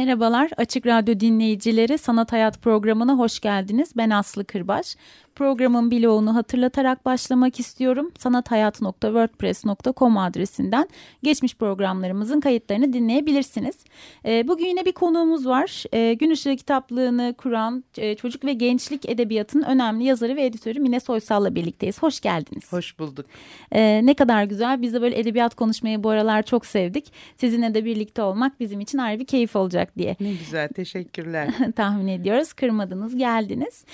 Merhabalar Açık Radyo dinleyicileri Sanat Hayat programına hoş geldiniz. Ben Aslı Kırbaş. Programın bloğunu hatırlatarak başlamak istiyorum. sanathayat.wordpress.com adresinden geçmiş programlarımızın kayıtlarını dinleyebilirsiniz. E, bugün yine bir konuğumuz var. E, Gün Işığı kitaplığını kuran e, çocuk ve gençlik edebiyatının önemli yazarı ve editörü Mine Soysal'la birlikteyiz. Hoş geldiniz. Hoş bulduk. E, ne kadar güzel. Biz de böyle edebiyat konuşmayı bu aralar çok sevdik. Sizinle de birlikte olmak bizim için ayrı bir keyif olacak diye. Ne güzel teşekkürler. Tahmin ediyoruz. Kırmadınız geldiniz.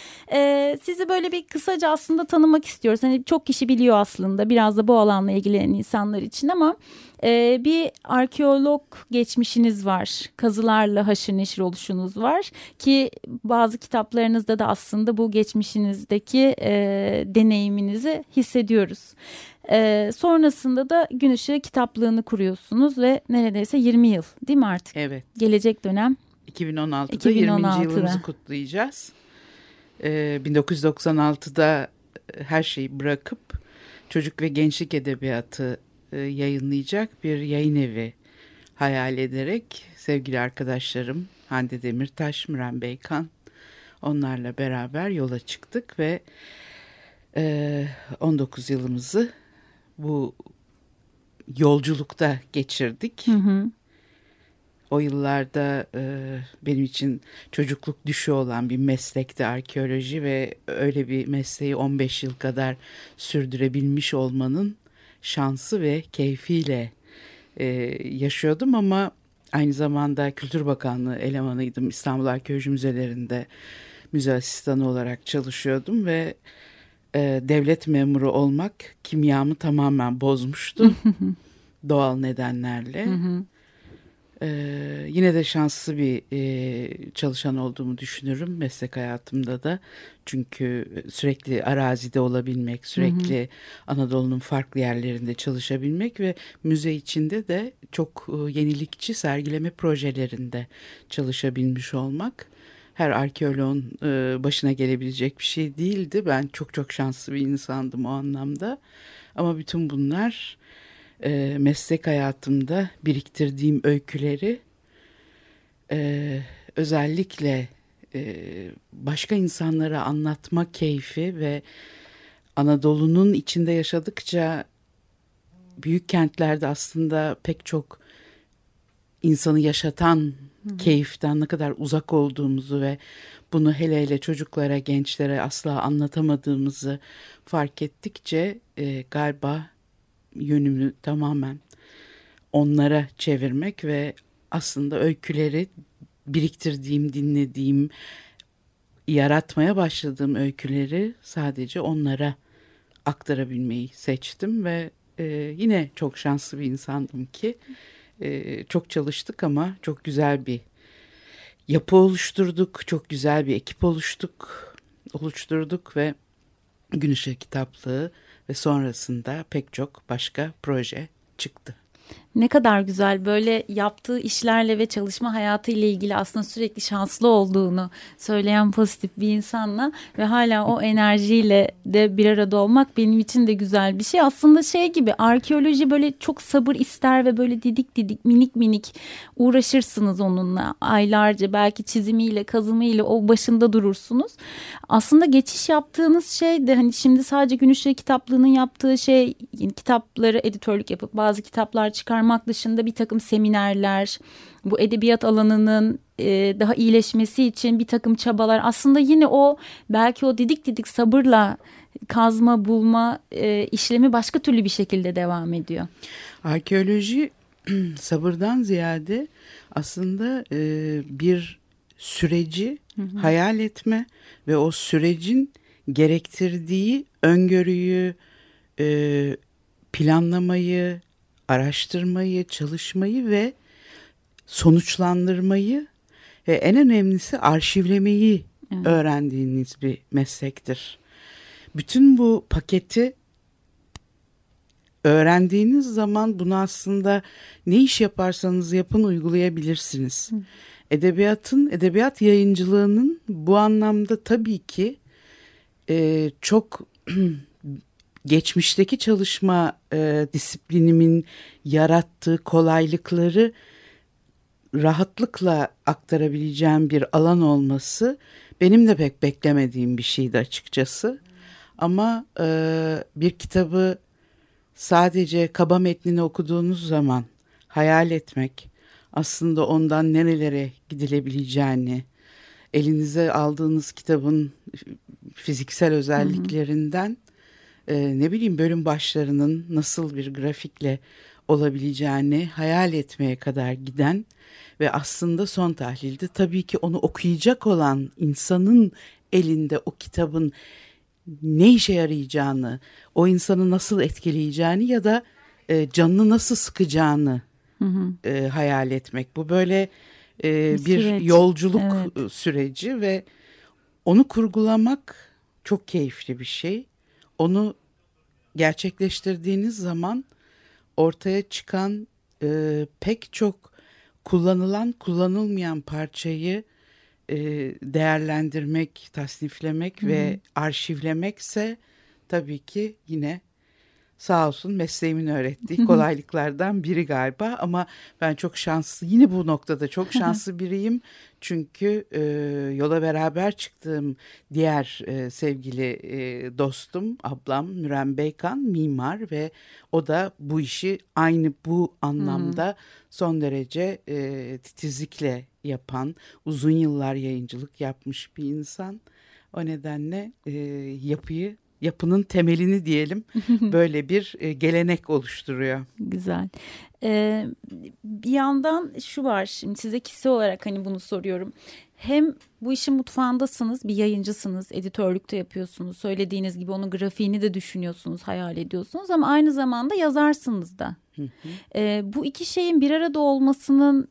Sizi böyle bir bir kısaca aslında tanımak istiyoruz. Hani çok kişi biliyor aslında biraz da bu alanla ilgilenen insanlar için ama e, bir arkeolog geçmişiniz var. Kazılarla haşır neşir oluşunuz var ki bazı kitaplarınızda da aslında bu geçmişinizdeki e, deneyiminizi hissediyoruz. E, sonrasında da Gün Işığı kitaplığını kuruyorsunuz ve neredeyse 20 yıl değil mi artık? Evet. Gelecek dönem. 2016'da, 2016'da. 20. yılımızı kutlayacağız. 1996'da ee, her şeyi bırakıp çocuk ve gençlik edebiyatı e, yayınlayacak bir yayın evi hayal ederek sevgili arkadaşlarım Hande Demirtaş, Müren Beykan onlarla beraber yola çıktık ve 19 e, yılımızı bu yolculukta geçirdik. Hı hı. O yıllarda e, benim için çocukluk düşü olan bir meslekti arkeoloji ve öyle bir mesleği 15 yıl kadar sürdürebilmiş olmanın şansı ve keyfiyle e, yaşıyordum ama aynı zamanda Kültür Bakanlığı elemanıydım. İstanbul Arkeoloji Müzelerinde müze asistanı olarak çalışıyordum ve e, devlet memuru olmak kimyamı tamamen bozmuştu doğal nedenlerle. Hı hı. Ee, yine de şanslı bir e, çalışan olduğumu düşünürüm meslek hayatımda da. Çünkü sürekli arazide olabilmek, sürekli Anadolu'nun farklı yerlerinde çalışabilmek ve müze içinde de çok e, yenilikçi sergileme projelerinde çalışabilmiş olmak her arkeoloğun e, başına gelebilecek bir şey değildi. Ben çok çok şanslı bir insandım o anlamda. Ama bütün bunlar e, meslek hayatımda biriktirdiğim öyküleri e, özellikle e, başka insanlara anlatma keyfi ve Anadolu'nun içinde yaşadıkça büyük kentlerde aslında pek çok insanı yaşatan Hı. keyiften ne kadar uzak olduğumuzu ve bunu hele hele çocuklara, gençlere asla anlatamadığımızı fark ettikçe e, galiba yönümü tamamen onlara çevirmek ve aslında öyküleri biriktirdiğim, dinlediğim, yaratmaya başladığım öyküleri sadece onlara aktarabilmeyi seçtim ve e, yine çok şanslı bir insandım ki e, çok çalıştık ama çok güzel bir yapı oluşturduk, çok güzel bir ekip oluştuk, oluşturduk ve Gün Işığı Kitaplığı ve sonrasında pek çok başka proje çıktı. Ne kadar güzel böyle yaptığı işlerle ve çalışma hayatı ile ilgili aslında sürekli şanslı olduğunu söyleyen pozitif bir insanla ve hala o enerjiyle de bir arada olmak benim için de güzel bir şey. Aslında şey gibi arkeoloji böyle çok sabır ister ve böyle didik didik minik minik uğraşırsınız onunla aylarca belki çizimiyle kazımıyla o başında durursunuz. Aslında geçiş yaptığınız şey de hani şimdi sadece Gün Işığı kitaplığının yaptığı şey kitapları editörlük yapıp bazı kitaplar çıkarmak dışında bir takım seminerler, bu edebiyat alanının e, daha iyileşmesi için bir takım çabalar aslında yine o belki o didik didik sabırla kazma bulma e, işlemi başka türlü bir şekilde devam ediyor. Arkeoloji sabırdan ziyade aslında e, bir süreci hı hı. hayal etme ve o sürecin gerektirdiği öngörüyü, e, planlamayı, araştırmayı, çalışmayı ve sonuçlandırmayı ve en önemlisi arşivlemeyi evet. öğrendiğiniz bir meslektir. Bütün bu paketi öğrendiğiniz zaman bunu aslında ne iş yaparsanız yapın uygulayabilirsiniz. Hı. Edebiyatın, edebiyat yayıncılığının bu anlamda tabii ki e, çok geçmişteki çalışma e, disiplinimin yarattığı kolaylıkları rahatlıkla aktarabileceğim bir alan olması benim de pek beklemediğim bir şeydi açıkçası. Ama e, bir kitabı sadece kaba metnini okuduğunuz zaman hayal etmek, aslında ondan nerelere gidilebileceğini, elinize aldığınız kitabın fiziksel özelliklerinden e, ne bileyim bölüm başlarının nasıl bir grafikle olabileceğini hayal etmeye kadar giden ve aslında son tahlilde tabii ki onu okuyacak olan insanın elinde o kitabın ne işe yarayacağını, o insanı nasıl etkileyeceğini ya da e, canını nasıl sıkacağını hı hı. E, hayal etmek. Bu böyle e, bir Süreç. yolculuk evet. süreci ve onu kurgulamak çok keyifli bir şey. Onu gerçekleştirdiğiniz zaman ortaya çıkan e, pek çok kullanılan kullanılmayan parçayı e, değerlendirmek, tasniflemek Hı-hı. ve arşivlemekse tabii ki yine sağ olsun mesleğimin öğrettiği kolaylıklardan biri galiba ama ben çok şanslı yine bu noktada çok şanslı biriyim. Çünkü e, yola beraber çıktığım diğer e, sevgili e, dostum ablam Müren Beykan mimar ve o da bu işi aynı bu anlamda son derece e, titizlikle yapan uzun yıllar yayıncılık yapmış bir insan. O nedenle e, yapıyı yapının temelini diyelim böyle bir e, gelenek oluşturuyor. Güzel. Ee, bir yandan şu var şimdi size kişi olarak hani bunu soruyorum. Hem bu işin mutfağındasınız, bir yayıncısınız, editörlükte yapıyorsunuz. Söylediğiniz gibi onun grafiğini de düşünüyorsunuz, hayal ediyorsunuz ama aynı zamanda yazarsınız da. Ee, bu iki şeyin bir arada olmasının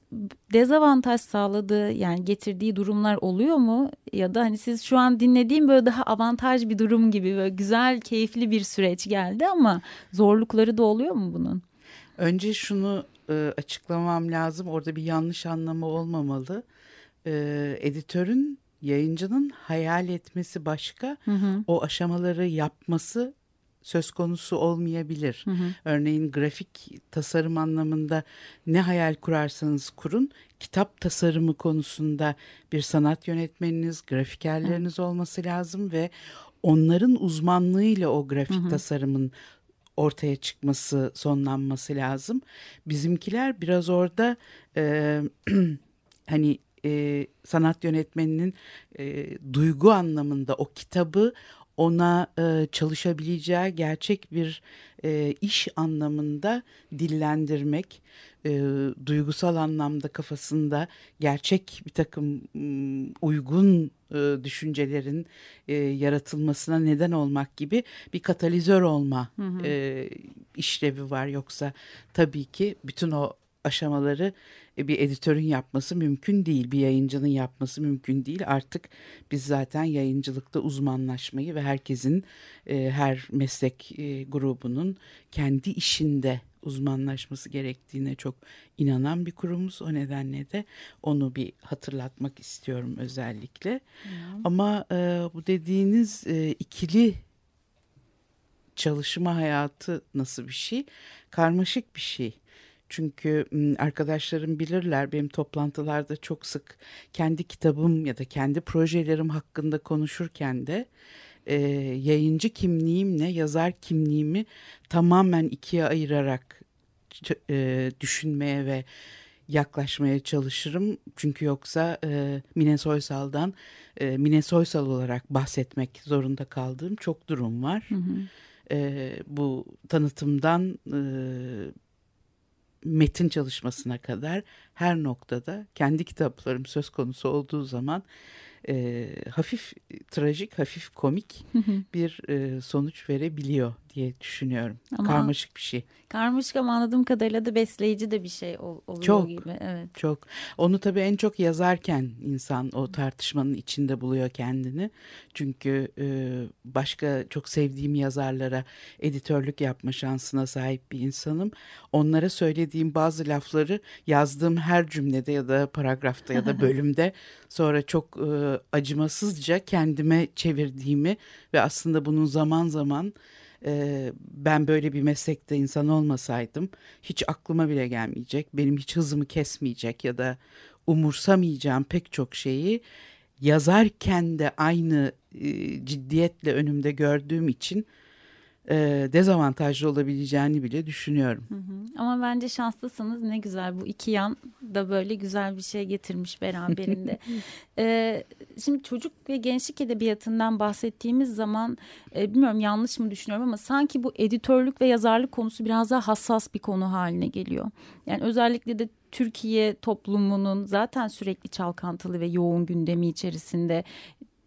dezavantaj sağladığı yani getirdiği durumlar oluyor mu? Ya da hani siz şu an dinlediğim böyle daha avantaj bir durum gibi böyle güzel, keyifli bir süreç geldi ama zorlukları da oluyor mu bunun? Önce şunu e, açıklamam lazım. Orada bir yanlış anlamı olmamalı. E, editörün, yayıncının hayal etmesi başka. Hı hı. O aşamaları yapması söz konusu olmayabilir. Hı hı. Örneğin grafik tasarım anlamında ne hayal kurarsanız kurun, kitap tasarımı konusunda bir sanat yönetmeniniz, grafikerleriniz hı. olması lazım ve onların uzmanlığıyla o grafik hı hı. tasarımın ortaya çıkması, sonlanması lazım. Bizimkiler biraz orada e, hani e, sanat yönetmeninin e, duygu anlamında o kitabı ona e, çalışabileceği gerçek bir e, iş anlamında dillendirmek, e, duygusal anlamda kafasında gerçek bir takım uygun e, düşüncelerin e, yaratılmasına neden olmak gibi bir katalizör olma hı hı. E, işlevi var. Yoksa tabii ki bütün o aşamaları bir editörün yapması mümkün değil. Bir yayıncının yapması mümkün değil. Artık biz zaten yayıncılıkta uzmanlaşmayı ve herkesin e, her meslek e, grubunun kendi işinde uzmanlaşması gerektiğine çok inanan bir kurumuz. O nedenle de onu bir hatırlatmak istiyorum özellikle. Hmm. Ama e, bu dediğiniz e, ikili çalışma hayatı nasıl bir şey? Karmaşık bir şey. Çünkü arkadaşlarım bilirler benim toplantılarda çok sık kendi kitabım ya da kendi projelerim hakkında konuşurken de e, yayıncı kimliğimle yazar kimliğimi tamamen ikiye ayırarak e, düşünmeye ve yaklaşmaya çalışırım. Çünkü yoksa e, Mine Soysal'dan e, Mine Soysal olarak bahsetmek zorunda kaldığım çok durum var. Hı hı. E, bu tanıtımdan e, metin çalışmasına kadar her noktada kendi kitaplarım söz konusu olduğu zaman e, hafif trajik, hafif komik bir e, sonuç verebiliyor diye düşünüyorum. Ama- Karmaşık bir şey. Karmaşık ama anladığım kadarıyla da besleyici de bir şey ol- oluyor Çok. gibi. Evet. Çok. Onu tabii en çok yazarken insan o tartışmanın içinde buluyor kendini. Çünkü e, başka çok sevdiğim yazarlara editörlük yapma şansına sahip bir insanım. Onlara söylediğim bazı lafları yazdığım her cümlede ya da paragrafta ya da bölümde sonra çok e, acımasızca kendime çevirdiğimi ve aslında bunun zaman zaman e, ben böyle bir meslekte insan olmasaydım hiç aklıma bile gelmeyecek, benim hiç hızımı kesmeyecek ya da umursamayacağım pek çok şeyi yazarken de aynı e, ciddiyetle önümde gördüğüm için e, dezavantajlı olabileceğini bile düşünüyorum. Hı hı. Ama bence şanslısınız ne güzel bu iki yan da böyle güzel bir şey getirmiş beraberinde. Ee, şimdi çocuk ve gençlik edebiyatından bahsettiğimiz zaman e, bilmiyorum yanlış mı düşünüyorum ama sanki bu editörlük ve yazarlık konusu biraz daha hassas bir konu haline geliyor. Yani özellikle de Türkiye toplumunun zaten sürekli çalkantılı ve yoğun gündemi içerisinde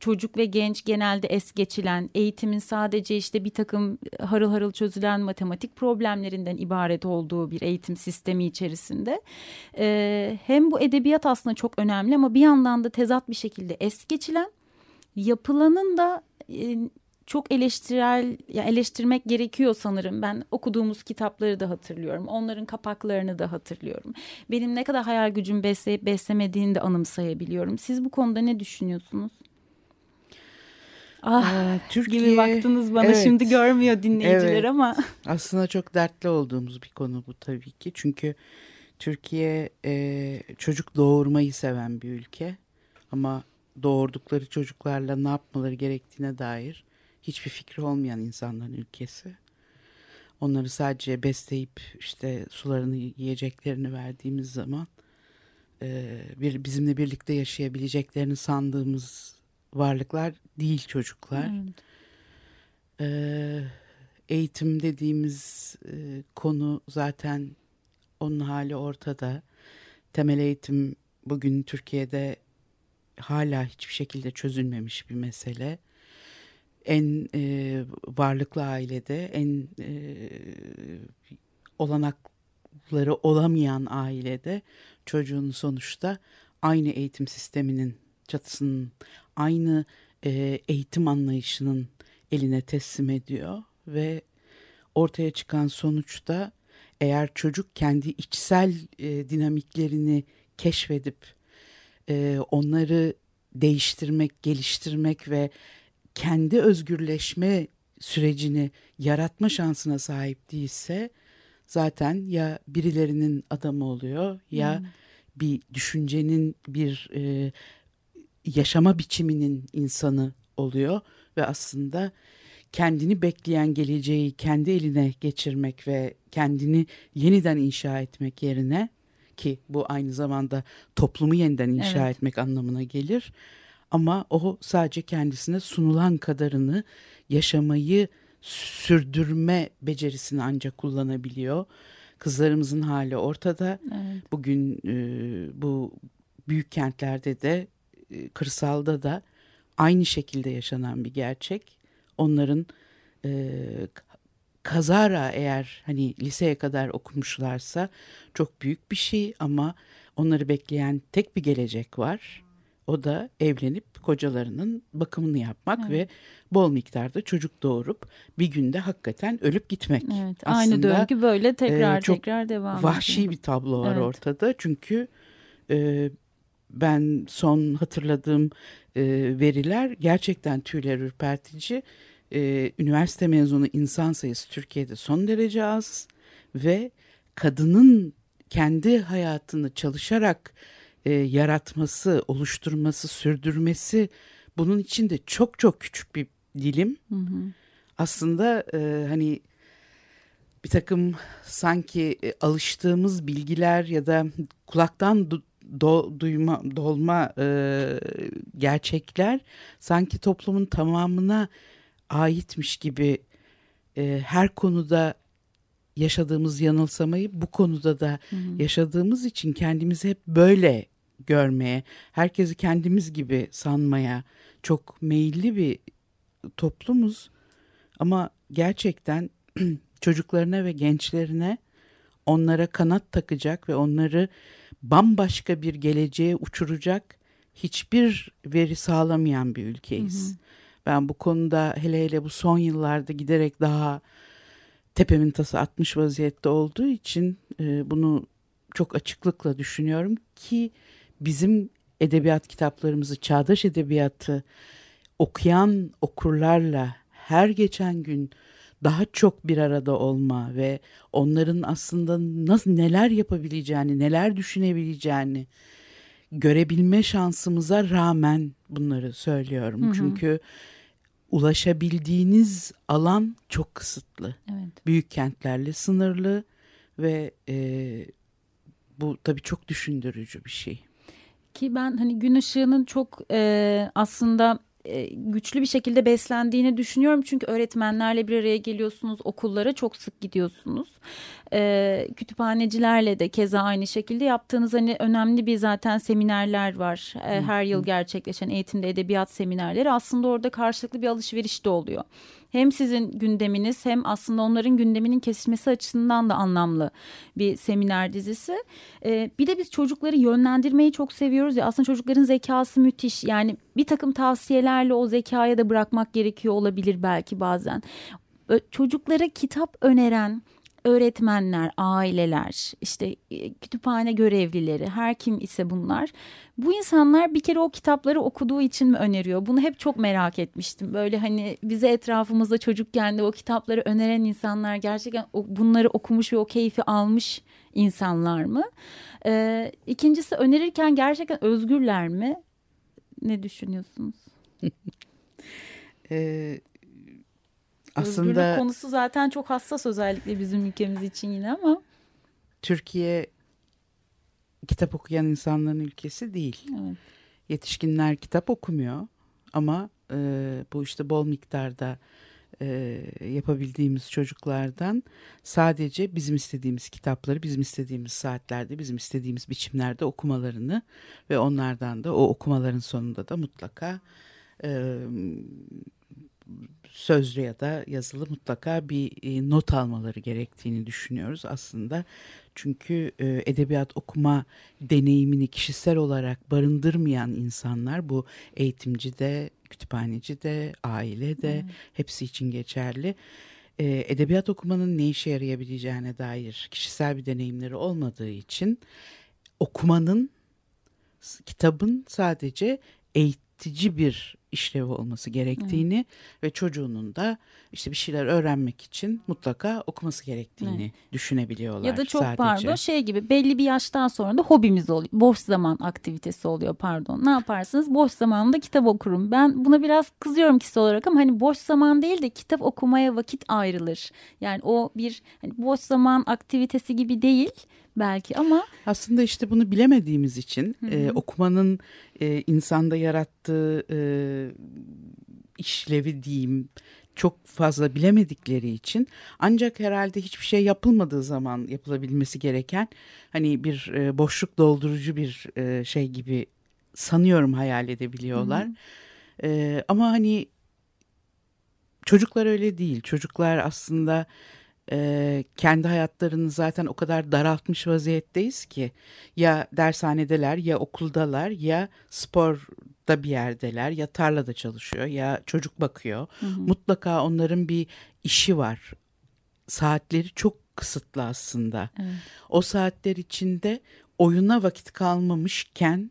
çocuk ve genç genelde es geçilen eğitimin sadece işte bir takım harıl harıl çözülen matematik problemlerinden ibaret olduğu bir eğitim sistemi içerisinde e, hem bu edebiyat aslında çok önemli ama bir yandan da tezat bir şekilde es geçilen yapılanın da e, çok eleştirel ya eleştirmek gerekiyor sanırım. Ben okuduğumuz kitapları da hatırlıyorum. Onların kapaklarını da hatırlıyorum. Benim ne kadar hayal gücüm besleyip beslemediğini de anımsayabiliyorum. Siz bu konuda ne düşünüyorsunuz? Ah Ee, Türkiye gibi baktınız bana evet. şimdi görmüyor dinleyiciler Evet. ama Aslında çok dertli olduğumuz bir konu bu tabii ki. Çünkü Türkiye e, çocuk doğurmayı seven bir ülke. Ama doğurdukları çocuklarla ne yapmaları gerektiğine dair hiçbir fikri olmayan insanların ülkesi. Onları sadece besleyip işte sularını yiyeceklerini verdiğimiz zaman e, bir bizimle birlikte yaşayabileceklerini sandığımız varlıklar değil çocuklar. Evet. Ee, eğitim dediğimiz e, konu zaten onun hali ortada. Temel eğitim bugün Türkiye'de hala hiçbir şekilde çözülmemiş bir mesele. En e, varlıklı ailede, en e, olanakları olamayan ailede çocuğun sonuçta aynı eğitim sisteminin çatısının, aynı e, eğitim anlayışının eline teslim ediyor ve ortaya çıkan sonuçta eğer çocuk kendi içsel e, dinamiklerini keşfedip e, onları değiştirmek, geliştirmek ve kendi özgürleşme sürecini yaratma şansına sahip değilse zaten ya birilerinin adamı oluyor ya bir düşüncenin bir e, yaşama biçiminin insanı oluyor ve aslında kendini bekleyen geleceği kendi eline geçirmek ve kendini yeniden inşa etmek yerine ki bu aynı zamanda toplumu yeniden inşa Evet. etmek anlamına gelir. Ama o sadece kendisine sunulan kadarını yaşamayı sürdürme becerisini ancak kullanabiliyor. Kızlarımızın hali ortada. Evet. Bugün e, bu büyük kentlerde de kırsalda da aynı şekilde yaşanan bir gerçek. Onların e, kazara eğer hani liseye kadar okumuşlarsa çok büyük bir şey ama onları bekleyen tek bir gelecek var. O da evlenip kocalarının bakımını yapmak Evet. ve bol miktarda çocuk doğurup bir günde hakikaten ölüp gitmek. Evet, aynı Aslında, döngü böyle tekrar e, çok tekrar devam Vahşi ediyor. bir tablo var Evet. ortada çünkü e, ben son hatırladığım e, veriler gerçekten tüyler ürpertici. E, üniversite mezunu insan sayısı Türkiye'de son derece az ve kadının kendi hayatını çalışarak e, yaratması, oluşturması, sürdürmesi bunun için de çok çok küçük bir dilim. Hı hı. Aslında e, hani bir takım sanki e, alıştığımız bilgiler ya da kulaktan do- duyma dolma e, gerçekler sanki toplumun tamamına aitmiş gibi e, her konuda yaşadığımız yanılsamayı bu konuda da yaşadığımız için kendimizi hep böyle görmeye, herkesi kendimiz gibi sanmaya çok meyilli bir toplumuz. Ama gerçekten çocuklarına ve gençlerine onlara kanat takacak ve onları bambaşka bir geleceğe uçuracak hiçbir veri sağlamayan bir ülkeyiz. Hı hı. Ben bu konuda hele hele bu son yıllarda giderek daha tepemin tası atmış vaziyette olduğu için e, bunu çok açıklıkla düşünüyorum ki bizim edebiyat kitaplarımızı, çağdaş edebiyatı okuyan okurlarla her geçen gün daha çok bir arada olma ve onların aslında nasıl neler yapabileceğini, neler düşünebileceğini görebilme şansımıza rağmen bunları söylüyorum. Hı hı. Çünkü ulaşabildiğiniz alan çok kısıtlı. Evet. Büyük kentlerle sınırlı ve e, bu tabii çok düşündürücü bir şey. Ki ben hani gün ışığının çok e, aslında e, güçlü bir şekilde beslendiğini düşünüyorum. Çünkü öğretmenlerle bir araya geliyorsunuz, okullara çok sık gidiyorsunuz. E, kütüphanecilerle de keza aynı şekilde yaptığınız hani önemli bir zaten seminerler var. E, her yıl gerçekleşen eğitimde edebiyat seminerleri aslında orada karşılıklı bir alışveriş de oluyor hem sizin gündeminiz hem aslında onların gündeminin kesilmesi açısından da anlamlı bir seminer dizisi. Ee, bir de biz çocukları yönlendirmeyi çok seviyoruz ya aslında çocukların zekası müthiş yani bir takım tavsiyelerle o zekaya da bırakmak gerekiyor olabilir belki bazen. Çocuklara kitap öneren öğretmenler, aileler, işte e, kütüphane görevlileri, her kim ise bunlar. Bu insanlar bir kere o kitapları okuduğu için mi öneriyor? Bunu hep çok merak etmiştim. Böyle hani bize etrafımızda çocukken de o kitapları öneren insanlar gerçekten bunları okumuş ve o keyfi almış insanlar mı? Ee, ikincisi önerirken gerçekten özgürler mi? Ne düşünüyorsunuz? ee, aslında Özgürlük konusu zaten çok hassas özellikle bizim ülkemiz için yine ama. Türkiye kitap okuyan insanların ülkesi değil. Evet. Yetişkinler kitap okumuyor ama e, bu işte bol miktarda e, yapabildiğimiz çocuklardan sadece bizim istediğimiz kitapları bizim istediğimiz saatlerde bizim istediğimiz biçimlerde okumalarını ve onlardan da o okumaların sonunda da mutlaka e, sözlü ya da yazılı mutlaka bir e, not almaları gerektiğini düşünüyoruz aslında. Çünkü e, edebiyat okuma deneyimini kişisel olarak barındırmayan insanlar bu eğitimci de, kütüphaneci de, aile de hmm. hepsi için geçerli. E, edebiyat okumanın ne işe yarayabileceğine dair kişisel bir deneyimleri olmadığı için okumanın, kitabın sadece eğitici bir işlevi olması gerektiğini evet. ve çocuğunun da işte bir şeyler öğrenmek için mutlaka okuması gerektiğini evet. düşünebiliyorlar. Ya da çok sadece. pardon şey gibi belli bir yaştan sonra da hobimiz oluyor. Boş zaman aktivitesi oluyor pardon. Ne yaparsınız? Boş zamanında kitap okurum. Ben buna biraz kızıyorum kişisel olarak ama hani boş zaman değil de kitap okumaya vakit ayrılır. Yani o bir hani boş zaman aktivitesi gibi değil belki ama aslında işte bunu bilemediğimiz için e, okumanın e, insanda yarattığı e, işlevi diyeyim çok fazla bilemedikleri için ancak herhalde hiçbir şey yapılmadığı zaman yapılabilmesi gereken hani bir e, boşluk doldurucu bir e, şey gibi sanıyorum hayal edebiliyorlar. Hı hı. E, ama hani çocuklar öyle değil. Çocuklar aslında e, kendi hayatlarını zaten o kadar daraltmış vaziyetteyiz ki ya dershanedeler ya okuldalar ya sporda bir yerdeler ya tarlada çalışıyor ya çocuk bakıyor. Hı hı. Mutlaka onların bir işi var. Saatleri çok kısıtlı aslında. Evet. O saatler içinde oyuna vakit kalmamışken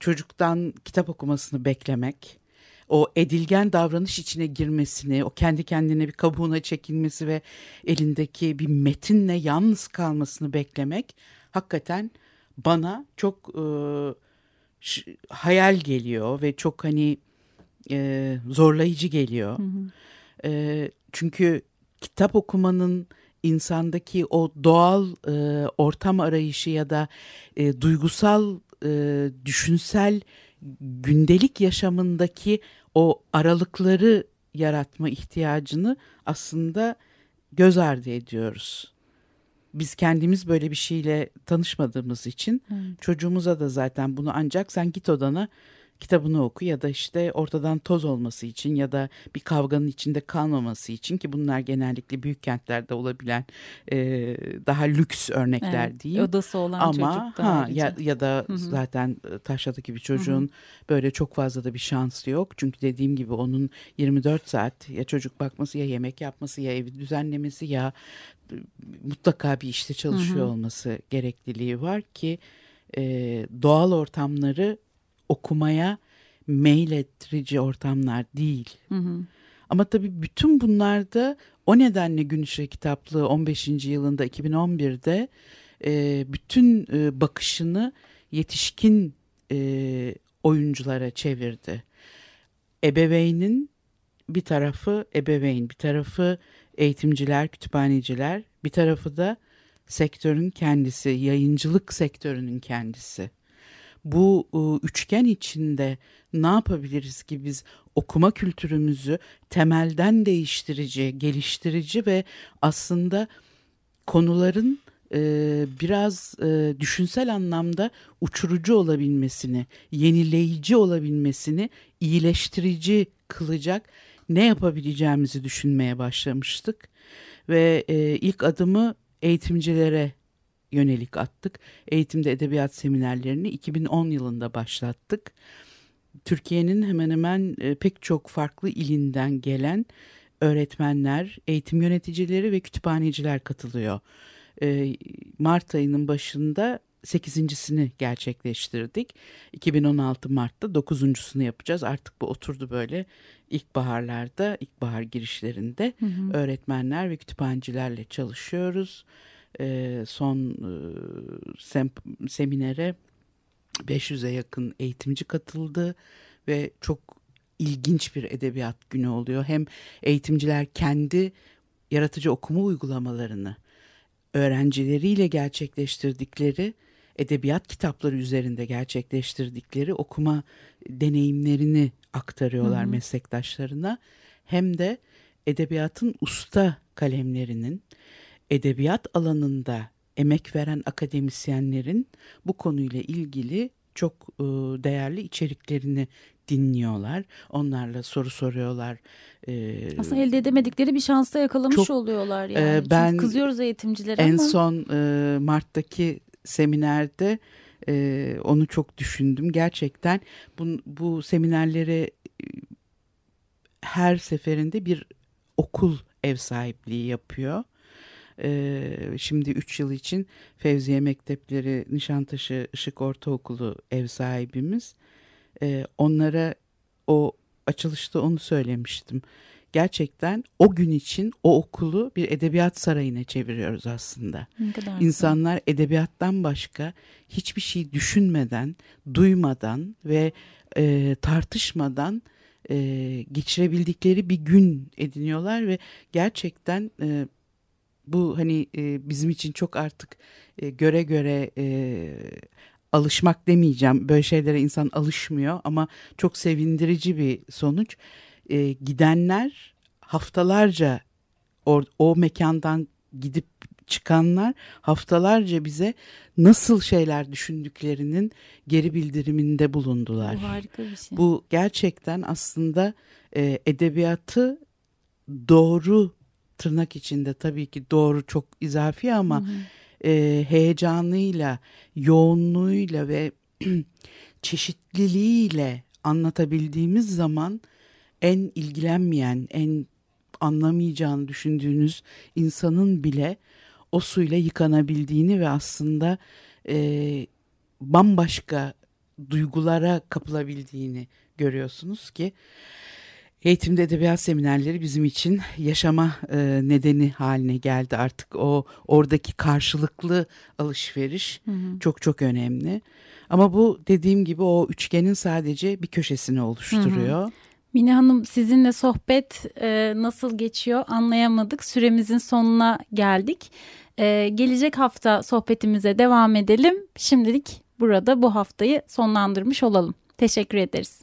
çocuktan kitap okumasını beklemek o edilgen davranış içine girmesini, o kendi kendine bir kabuğuna çekilmesi ve elindeki bir metinle yalnız kalmasını beklemek hakikaten bana çok e, hayal geliyor ve çok hani e, zorlayıcı geliyor. Hı hı. E, çünkü kitap okumanın insandaki o doğal e, ortam arayışı ya da e, duygusal, e, düşünsel gündelik yaşamındaki o aralıkları yaratma ihtiyacını aslında göz ardı ediyoruz. Biz kendimiz böyle bir şeyle tanışmadığımız için hmm. çocuğumuza da zaten bunu ancak sen git odana kitabını oku ya da işte ortadan toz olması için ya da bir kavganın içinde kalmaması için ki bunlar genellikle büyük kentlerde olabilen e, daha lüks örnekler Evet, değil. Odası olan Ama çocuk da ha ya, ya da Hı hı. zaten taşradaki bir çocuğun böyle çok fazla da bir şansı yok. Çünkü dediğim gibi onun 24 saat ya çocuk bakması ya yemek yapması ya evi düzenlemesi ya mutlaka bir işte çalışıyor Hı hı. olması gerekliliği var ki e, doğal ortamları okumaya meylettirici ortamlar değil. Hı hı. Ama tabii bütün bunlarda o nedenle Gün Işığı kitaplığı 15. yılında 2011'de e, bütün e, bakışını yetişkin e, oyunculara çevirdi. Ebeveynin bir tarafı ebeveyn, bir tarafı eğitimciler, kütüphaneciler, bir tarafı da sektörün kendisi, yayıncılık sektörünün kendisi. Bu e, üçgen içinde ne yapabiliriz ki biz okuma kültürümüzü temelden değiştirici, geliştirici ve aslında konuların e, biraz e, düşünsel anlamda uçurucu olabilmesini, yenileyici olabilmesini, iyileştirici kılacak ne yapabileceğimizi düşünmeye başlamıştık. Ve ilk adımı eğitimcilere yönelik attık. Eğitimde edebiyat seminerlerini 2010 yılında başlattık. Türkiye'nin hemen hemen e, pek çok farklı ilinden gelen öğretmenler, eğitim yöneticileri ve kütüphaneciler katılıyor. E, Mart ayının başında 8.sini gerçekleştirdik. 2016 Mart'ta 9.sunu yapacağız. Artık bu oturdu böyle ilkbaharlarda, ilkbahar girişlerinde Hı hı. öğretmenler ve kütüphanecilerle çalışıyoruz. E, son e, sem- seminere 500'e yakın eğitimci katıldı ve çok ilginç bir edebiyat günü oluyor. Hem eğitimciler kendi yaratıcı okuma uygulamalarını öğrencileriyle gerçekleştirdikleri edebiyat kitapları üzerinde gerçekleştirdikleri okuma deneyimlerini aktarıyorlar Hı hı. meslektaşlarına. Hem de edebiyatın usta kalemlerinin edebiyat alanında emek veren akademisyenlerin bu konuyla ilgili çok e, değerli içeriklerini dinliyorlar. Onlarla soru soruyorlar. E, Aslında elde edemedikleri bir şansta yakalamış Çok, oluyorlar yani. e, Çünkü ben kızıyoruz eğitimcilere en ama. son e, Mart'taki seminerde onu çok düşündüm. Gerçekten bu, bu seminerlere her seferinde bir okul ev sahipliği yapıyor. E, şimdi 3 yıl için Fevziye Mektepleri Nişantaşı Işık Ortaokulu ev sahibimiz. E, onlara o açılışta onu söylemiştim. Gerçekten o gün için o okulu bir edebiyat sarayına çeviriyoruz aslında. Ne kadar güzel. İnsanlar edebiyattan başka hiçbir şey düşünmeden, duymadan ve e, tartışmadan e, geçirebildikleri bir gün ediniyorlar ve gerçekten e, bu hani e, bizim için çok artık e, göre göre e, alışmak demeyeceğim. Böyle şeylere insan alışmıyor ama çok sevindirici bir sonuç. E, gidenler haftalarca o, o mekandan gidip çıkanlar haftalarca bize nasıl şeyler düşündüklerinin geri bildiriminde bulundular. Bu harika bir şey. Bu gerçekten aslında e, edebiyatı doğru tırnak içinde tabii ki doğru çok izafi ama Hı hı. e, heyecanıyla, yoğunluğuyla ve çeşitliliğiyle anlatabildiğimiz zaman en ilgilenmeyen, en anlamayacağını düşündüğünüz insanın bile o suyla yıkanabildiğini ve aslında e, bambaşka duygulara kapılabildiğini görüyorsunuz ki eğitimde edebiyat seminerleri bizim için yaşama e, nedeni haline geldi artık o oradaki karşılıklı alışveriş Hı hı. çok çok önemli ama bu dediğim gibi o üçgenin sadece bir köşesini oluşturuyor. Mine Hanım sizinle sohbet e, nasıl geçiyor anlayamadık. Süremizin sonuna geldik. E, gelecek hafta sohbetimize devam edelim. Şimdilik burada bu haftayı sonlandırmış olalım. Teşekkür ederiz.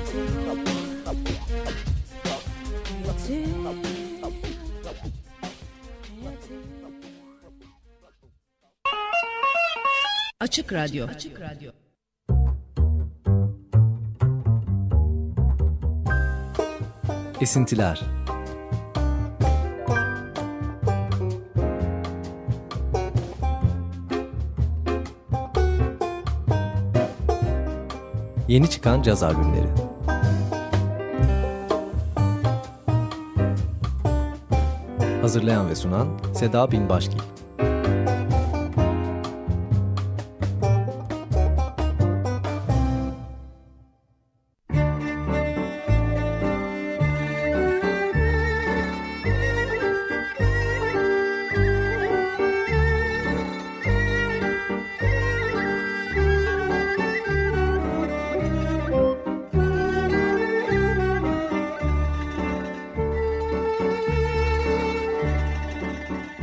Açık Radyo. Açık Radyo. Esintiler Yeni çıkan caz albümleri Hazırlayan ve sunan Seda Binbaşgil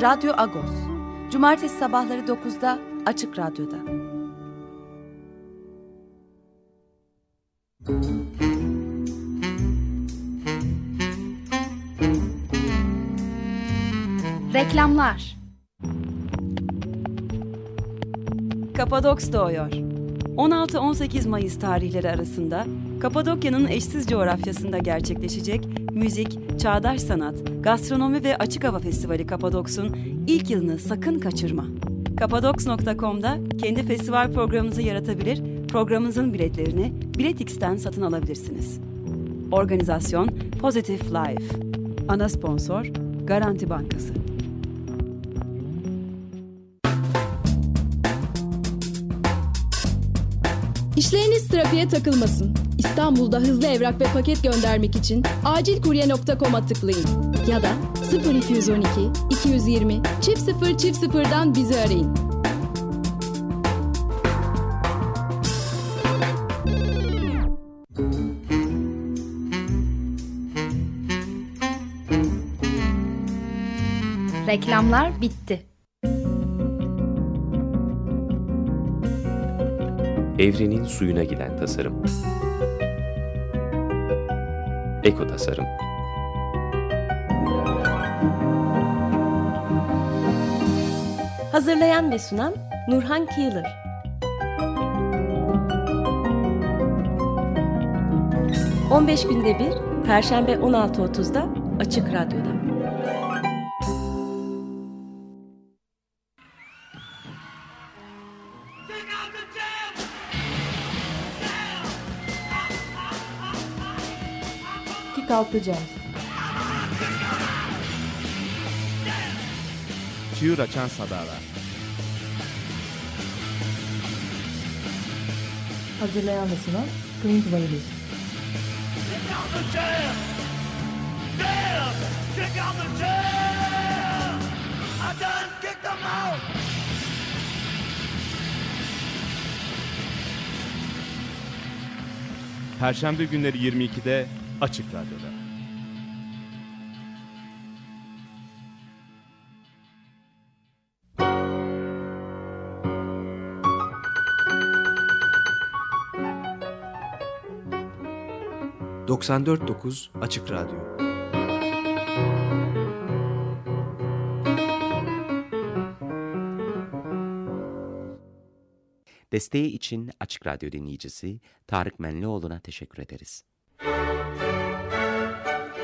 Radyo Agos. Cumartesi sabahları 9'da Açık Radyo'da. Reklamlar Kapadoks doğuyor. 16-18 Mayıs tarihleri arasında Kapadokya'nın eşsiz coğrafyasında gerçekleşecek müzik, çağdaş sanat, gastronomi ve açık hava festivali Kapadoks'un ilk yılını sakın kaçırma. Kapadoks.com'da kendi festival programınızı yaratabilir, programınızın biletlerini Biletix'ten satın alabilirsiniz. Organizasyon Positive Life. Ana sponsor Garanti Bankası. İşleriniz trafiğe takılmasın. İstanbul'da hızlı evrak ve paket göndermek için acilkurye.com'a tıklayın. Ya da 0212 220 çift 0 çift 0'dan bizi arayın. Reklamlar bitti. Evrenin suyuna giden tasarım. Eko tasarım. Hazırlayan ve sunan Nurhan Kıyılır. ...15 günde bir, Perşembe 16.30'da Açık Radyo'da. Jazz. Çığır açan sadalar. Hazırlayan ve sunan Clint Bailey. Perşembe günleri 22'de Açık Radyo'da. ...94.9 Açık Radyo Desteği için Açık Radyo dinleyicisi Tarık Menlioğlu'na teşekkür ederiz.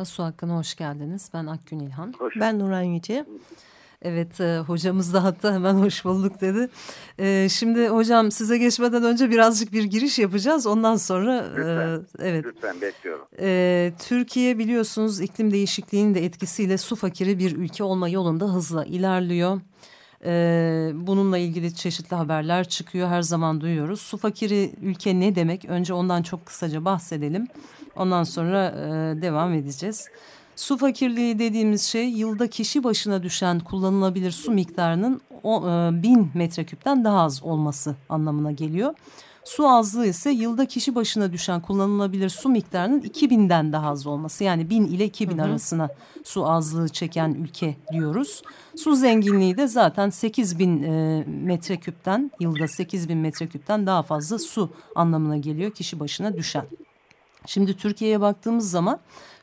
Merhaba, Su Hakkı'na hoş geldiniz. Ben Akgün İlhan. Hoş. Ben Nuran Yüce. Evet, e, hocamız da hatta hemen hoş bulduk dedi. E, şimdi hocam size geçmeden önce birazcık bir giriş yapacağız. Ondan sonra... Lütfen, e, evet. lütfen bekliyorum. E, Türkiye biliyorsunuz iklim değişikliğinin de etkisiyle su fakiri bir ülke olma yolunda hızla ilerliyor. Ee, bununla ilgili çeşitli haberler çıkıyor her zaman duyuyoruz. Su fakiri ülke ne demek? Önce ondan çok kısaca bahsedelim. Ondan sonra e, devam edeceğiz. Su fakirliği dediğimiz şey yılda kişi başına düşen kullanılabilir su miktarının o, e, bin metreküpten daha az olması anlamına geliyor. Su azlığı ise yılda kişi başına düşen kullanılabilir su miktarının 2000'den daha az olması. Yani 1000 ile 2000 hı hı. arasına su azlığı çeken ülke diyoruz. Su zenginliği de zaten 8000 e, metreküpten yılda 8000 metreküpten daha fazla su anlamına geliyor kişi başına düşen. Şimdi Türkiye'ye baktığımız zaman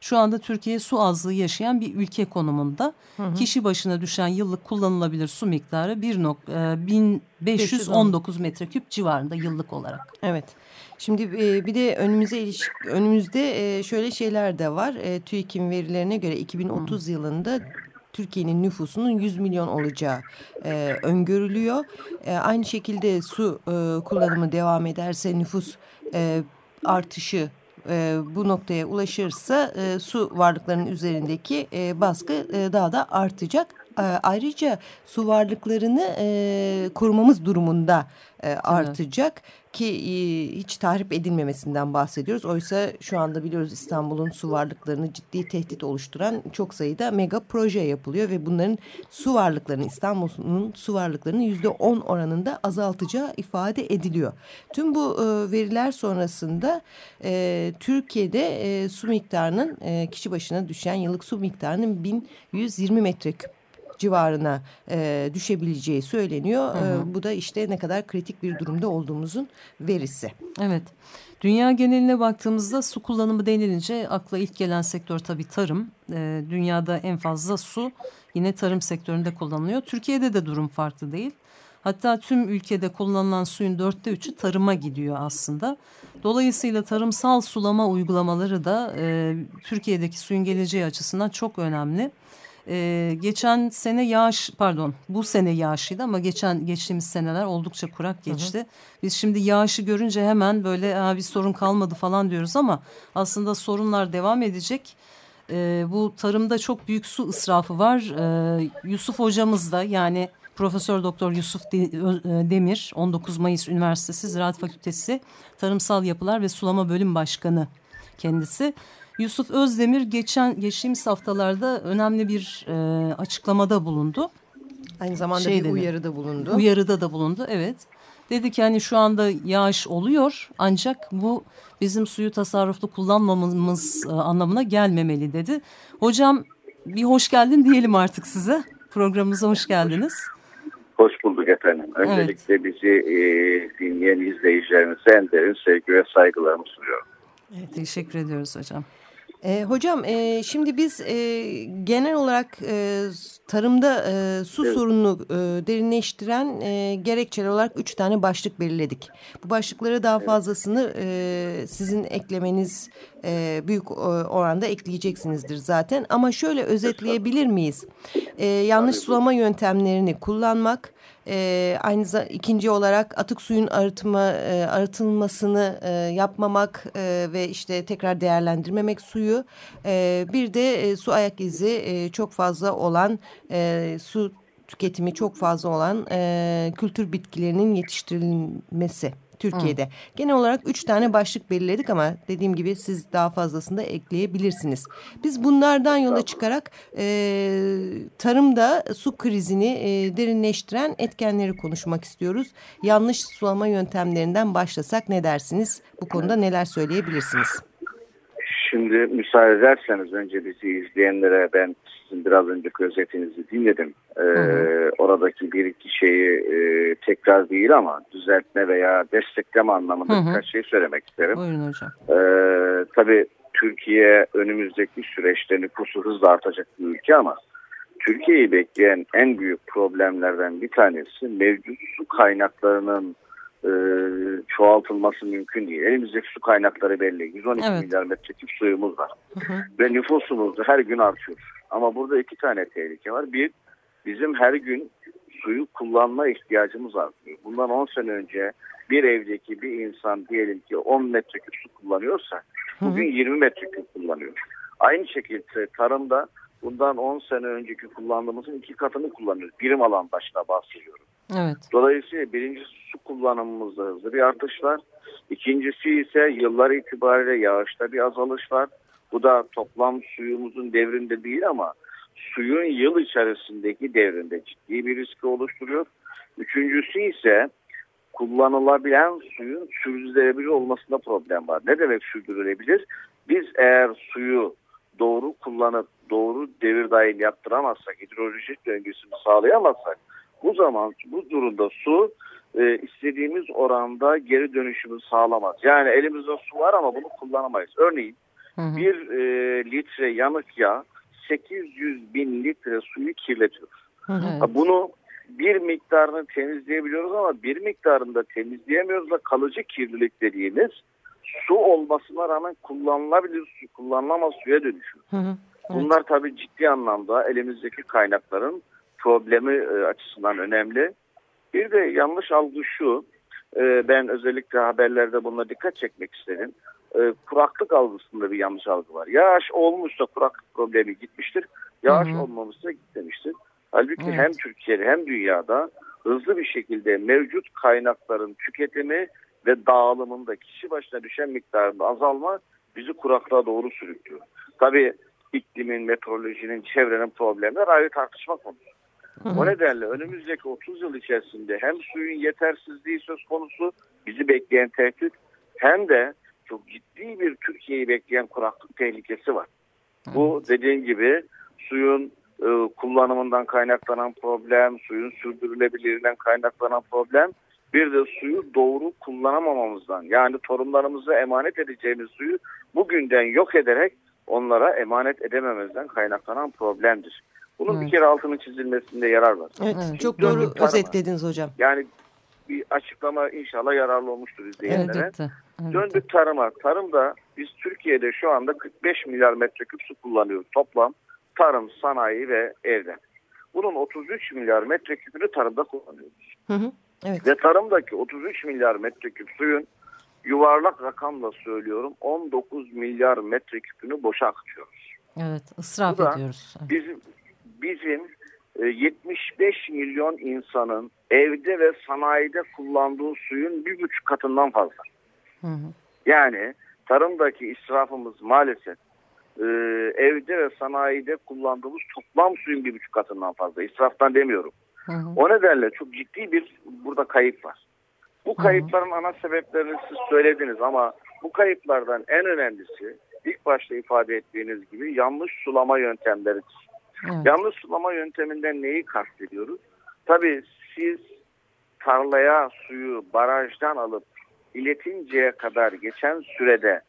şu anda Türkiye su azlığı yaşayan bir ülke konumunda. Hı hı. Kişi başına düşen yıllık kullanılabilir su miktarı 1 e, 1519 metreküp civarında yıllık olarak. Evet. Şimdi e, bir de önümüze ilişk önümüzde e, şöyle şeyler de var. TÜİK'in verilerine göre 2030 hı. yılında Türkiye'nin nüfusunun 100 milyon olacağı e, öngörülüyor. E, aynı şekilde su e, kullanımı devam ederse nüfus e, artışı e, bu noktaya ulaşırsa e, su varlıklarının üzerindeki e, baskı e, daha da artacak. E, ayrıca su varlıklarını e, korumamız durumunda e, artacak ki e, hiç tahrip edilmemesinden bahsediyoruz. Oysa şu anda biliyoruz İstanbul'un su varlıklarını ciddi tehdit oluşturan çok sayıda mega proje yapılıyor ve bunların su varlıklarını İstanbul'un su varlıklarını yüzde on oranında azaltacağı ifade ediliyor. Tüm bu e, veriler sonrasında e, Türkiye'de e, su miktarının e, kişi başına düşen yıllık su miktarının 1120 metreküp civarına e, düşebileceği söyleniyor. Hı hı. E, bu da işte ne kadar kritik bir durumda olduğumuzun verisi. Evet. Dünya geneline baktığımızda su kullanımı denilince akla ilk gelen sektör tabii tarım. E, dünyada en fazla su yine tarım sektöründe kullanılıyor. Türkiye'de de durum farklı değil. Hatta tüm ülkede kullanılan suyun dörtte üçü tarıma gidiyor aslında. Dolayısıyla tarımsal sulama uygulamaları da e, Türkiye'deki suyun geleceği açısından çok önemli. Ee, geçen sene yağış pardon bu sene yağışıydı ama geçen geçtiğimiz seneler oldukça kurak geçti. Hı hı. Biz şimdi yağışı görünce hemen böyle bir sorun kalmadı falan diyoruz ama aslında sorunlar devam edecek. Ee, bu tarımda çok büyük su ısrafı var. Ee, Yusuf hocamız da yani Profesör Doktor Yusuf e, Demir 19 Mayıs Üniversitesi Ziraat Fakültesi Tarımsal Yapılar ve Sulama Bölüm Başkanı kendisi. Yusuf Özdemir geçen geçtiğimiz haftalarda önemli bir e, açıklamada bulundu. Aynı zamanda şey bir dedi, uyarıda bulundu. Uyarıda da bulundu evet. Dedi ki hani şu anda yağış oluyor ancak bu bizim suyu tasarruflu kullanmamamız e, anlamına gelmemeli dedi. Hocam bir hoş geldin diyelim artık size. Programımıza hoş geldiniz. Hoş bulduk efendim. Öncelikle evet. bizi e, dinleyen izleyicilerimize en derin sevgi ve saygılarımı sunuyorum. Evet, teşekkür ediyoruz hocam. E, hocam e, şimdi biz e, genel olarak e, tarımda e, su evet. sorununu e, derinleştiren e, gerekçeler olarak üç tane başlık belirledik. Bu başlıklara daha fazlasını e, sizin eklemeniz e, büyük e, oranda ekleyeceksinizdir zaten. Ama şöyle özetleyebilir miyiz? E, yanlış sulama yöntemlerini kullanmak, e, aynı ikinci olarak atık suyun arıtma e, arıtılmasını e, yapmamak e, ve işte tekrar değerlendirmemek suyu. E, bir de e, su ayak izi e, çok fazla olan e, su tüketimi çok fazla olan e, kültür bitkilerinin yetiştirilmesi. Türkiye'de. Hı. Genel olarak üç tane başlık belirledik ama dediğim gibi siz daha fazlasını da ekleyebilirsiniz. Biz bunlardan yola çıkarak e, tarımda su krizini e, derinleştiren etkenleri konuşmak istiyoruz. Yanlış sulama yöntemlerinden başlasak ne dersiniz? Bu konuda neler söyleyebilirsiniz? Şimdi müsaade ederseniz önce bizi izleyenlere ben sizin biraz önceki özetinizi dinledim. Ee, Oradaki bir iki şeyi e, tekrar değil ama düzeltme veya destekleme anlamında hı hı. birkaç şey söylemek isterim. Buyurun hocam. Ee, tabii Türkiye önümüzdeki süreçte nüfusu hızla artacak bir ülke ama Türkiye'yi bekleyen en büyük problemlerden bir tanesi mevcut su kaynaklarının e, çoğaltılması mümkün değil. Elimizdeki su kaynakları belli. 112 Evet. milyar metreküp suyumuz var. Ve nüfusumuz her gün artıyor. Ama burada iki tane tehlike var. Bir, bizim her gün suyu kullanma ihtiyacımız artıyor. Bundan 10 sene önce bir evdeki bir insan diyelim ki 10 metreküp su kullanıyorsa bugün 20 metreküp kullanıyor. Aynı şekilde tarımda bundan 10 sene önceki kullandığımızın iki katını kullanıyoruz. Birim alan başına bahsediyorum. Evet. Dolayısıyla birincisi su kullanımımızda hızlı bir artış var. İkincisi ise yıllar itibariyle yağışta bir azalış var. Bu da toplam suyumuzun devrinde değil ama suyun yıl içerisindeki devrinde ciddi bir riski oluşturuyor. Üçüncüsü ise kullanılabilen suyun sürdürülebilir olmasında problem var. Ne demek sürdürülebilir? Biz eğer suyu doğru kullanıp doğru devir dahil yaptıramazsak, hidrolojik döngüsünü sağlayamazsak bu zaman bu durumda su e, istediğimiz oranda geri dönüşümü sağlamaz. Yani elimizde su var ama bunu kullanamayız. Örneğin bir e, litre yanık yağ 800 bin litre suyu kirletiyor. Ha, Bunu bir miktarını temizleyebiliyoruz ama bir miktarını da temizleyemiyoruz da kalıcı kirlilik dediğimiz su olmasına rağmen kullanılabilir su, kullanılamaz suya dönüşüyor. Bunlar tabii ciddi anlamda elimizdeki kaynakların problemi e, açısından önemli. Bir de yanlış algı şu, e, ben özellikle haberlerde buna dikkat çekmek istedim. E, kuraklık algısında bir yanlış algı var. Yağış olmuşsa kuraklık problemi gitmiştir, yağış olmamışsa gitmemiştir. Halbuki Evet. hem Türkiye'de hem dünyada hızlı bir şekilde mevcut kaynakların tüketimi ve dağılımında kişi başına düşen miktarında azalma bizi kuraklığa doğru sürüklüyor. Tabii iklimin, meteorolojinin, çevrenin problemler ayrı tartışma konusu. O nedenle önümüzdeki 30 yıl içerisinde hem suyun yetersizliği söz konusu bizi bekleyen tehdit hem de çok ciddi bir Türkiye'yi bekleyen kuraklık tehlikesi var. Bu dediğim gibi suyun e, kullanımından kaynaklanan problem, suyun sürdürülebilirliğinden kaynaklanan problem, bir de suyu doğru kullanamamamızdan yani torunlarımıza emanet edeceğimiz suyu bugünden yok ederek onlara emanet edemememizden kaynaklanan problemdir. Bunun bir kere altını çizilmesinde yarar var. Evet, Şimdi çok doğru özetlediniz hocam. Yani bir açıklama inşallah yararlı olmuştur izleyenlere. Elbette. Döndük tarıma. Tarımda biz Türkiye'de şu anda 45 milyar metreküp su kullanıyoruz toplam. Tarım, sanayi ve evde. Bunun 33 milyar metreküpünü tarımda kullanıyoruz. Hı hı. Evet. Ve tarımdaki 33 milyar metreküp suyun yuvarlak rakamla söylüyorum 19 milyar metreküpünü boşa akıtıyoruz. Evet. ısraf Bu ediyoruz. Bizim bizim e, 75 milyon insanın evde ve sanayide kullandığı suyun bir buçuk katından fazla. Hı hı. Yani tarımdaki israfımız maalesef e, evde ve sanayide kullandığımız toplam suyun bir buçuk katından fazla. İsraftan demiyorum. O nedenle çok ciddi bir burada kayıp var. Bu kayıpların ana sebeplerini siz söylediniz ama bu kayıplardan en önemlisi ilk başta ifade ettiğiniz gibi yanlış sulama yöntemleridir. Yanlış sulama yönteminden neyi kastediyoruz? Tabii siz tarlaya suyu barajdan alıp iletinceye kadar geçen sürede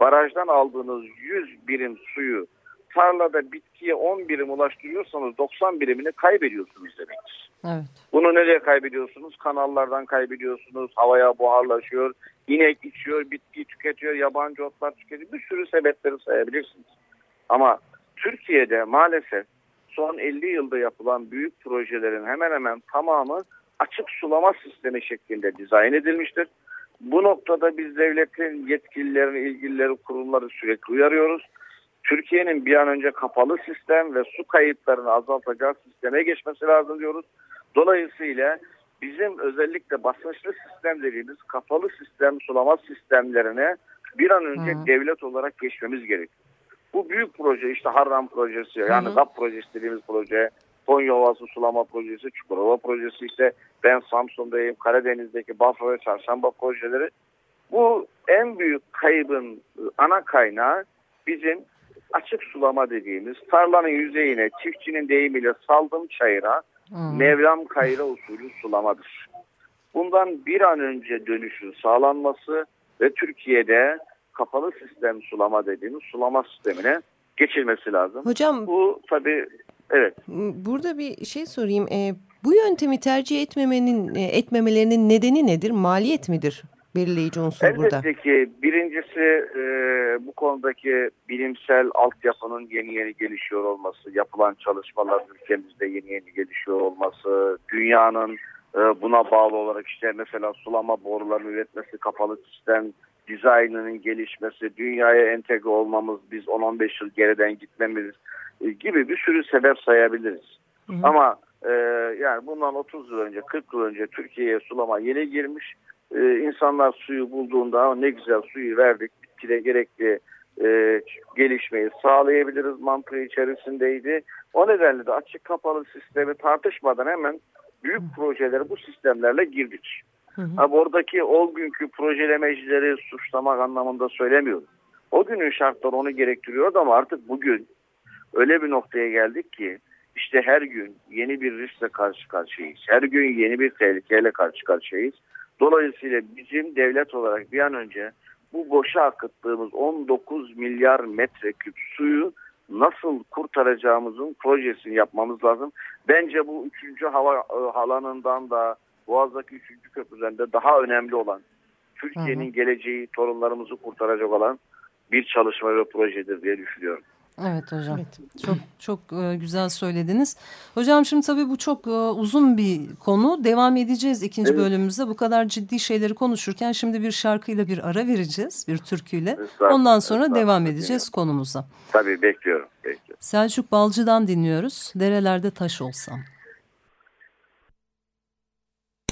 barajdan aldığınız 100 birim suyu tarlada bitkiye 10 birim ulaştırıyorsanız 90 birimini kaybediyorsunuz demektir. Evet. Bunu nereye kaybediyorsunuz? Kanallardan kaybediyorsunuz. Havaya buharlaşıyor. inek içiyor, bitki tüketiyor, yabancı otlar tüketiyor. Bir sürü sebepleri sayabilirsiniz. Ama Türkiye'de maalesef son 50 yılda yapılan büyük projelerin hemen hemen tamamı açık sulama sistemi şeklinde dizayn edilmiştir. Bu noktada biz devletin yetkililerini, ilgilileri, kurumları sürekli uyarıyoruz. Türkiye'nin bir an önce kapalı sistem ve su kayıplarını azaltacağı sisteme geçmesi lazım diyoruz. Dolayısıyla bizim özellikle basınçlı sistem dediğimiz kapalı sistem sulama sistemlerine bir an önce devlet olarak geçmemiz gerekiyor. Bu büyük proje işte Harran projesi yani GAP projesi dediğimiz proje, Konya Ovası sulama projesi, Çukurova projesi işte ben Samsun'dayım, Karadeniz'deki Bafra ve Çarşamba projeleri. Bu en büyük kaybın ana kaynağı bizim açık sulama dediğimiz tarlanın yüzeyine çiftçinin deyimiyle saldım çayıra Mevlam kayra usulü sulamadır. Bundan bir an önce dönüşün sağlanması ve Türkiye'de kapalı sistem sulama dediğimiz sulama sistemine geçilmesi lazım. Hocam bu tabii Evet. Burada bir şey sorayım. E, bu yöntemi tercih etmemenin e, etmemelerinin nedeni nedir? Maliyet midir? Belirleyici unsur Elbette burada. ki birincisi e, bu konudaki bilimsel altyapının yeni yeni gelişiyor olması, yapılan çalışmalar ülkemizde yeni yeni gelişiyor olması, dünyanın e, buna bağlı olarak işte mesela sulama borularını üretmesi, kapalı sistem dizaynının gelişmesi, dünyaya entegre olmamız, biz 10-15 yıl geriden gitmemiz e, gibi bir sürü sebep sayabiliriz. Ama e, yani bundan 30 yıl önce, 40 yıl önce Türkiye'ye sulama yeni girmiş. E, insanlar suyu bulduğunda ne güzel suyu verdik, bitkide gerekli e, gelişmeyi sağlayabiliriz mantığı içerisindeydi. O nedenle de açık kapalı sistemi tartışmadan hemen büyük projelere bu sistemlerle girdik. Ha, oradaki o günkü projelemecileri suçlamak anlamında söylemiyorum. O günün şartları onu gerektiriyordu ama artık bugün öyle bir noktaya geldik ki işte her gün yeni bir riskle karşı karşıyayız. Her gün yeni bir tehlikeyle karşı karşıyayız. Dolayısıyla bizim devlet olarak bir an önce bu boşa akıttığımız 19 milyar metreküp suyu nasıl kurtaracağımızın projesini yapmamız lazım. Bence bu 3. hava e, halanından da Boğaz'daki 3. köprüden de daha önemli olan Türkiye'nin geleceği torunlarımızı kurtaracak olan bir çalışma ve projedir diye düşünüyorum. Evet hocam. Çok çok e, güzel söylediniz. Hocam şimdi tabii bu çok e, uzun bir konu. Devam edeceğiz ikinci Evet. bölümümüzde. Bu kadar ciddi şeyleri konuşurken şimdi bir şarkıyla bir ara vereceğiz. Bir türküyle. Ondan sonra devam edeceğiz konumuza. Tabii bekliyorum. bekliyorum. Selçuk Balcı'dan dinliyoruz. Derelerde taş olsam.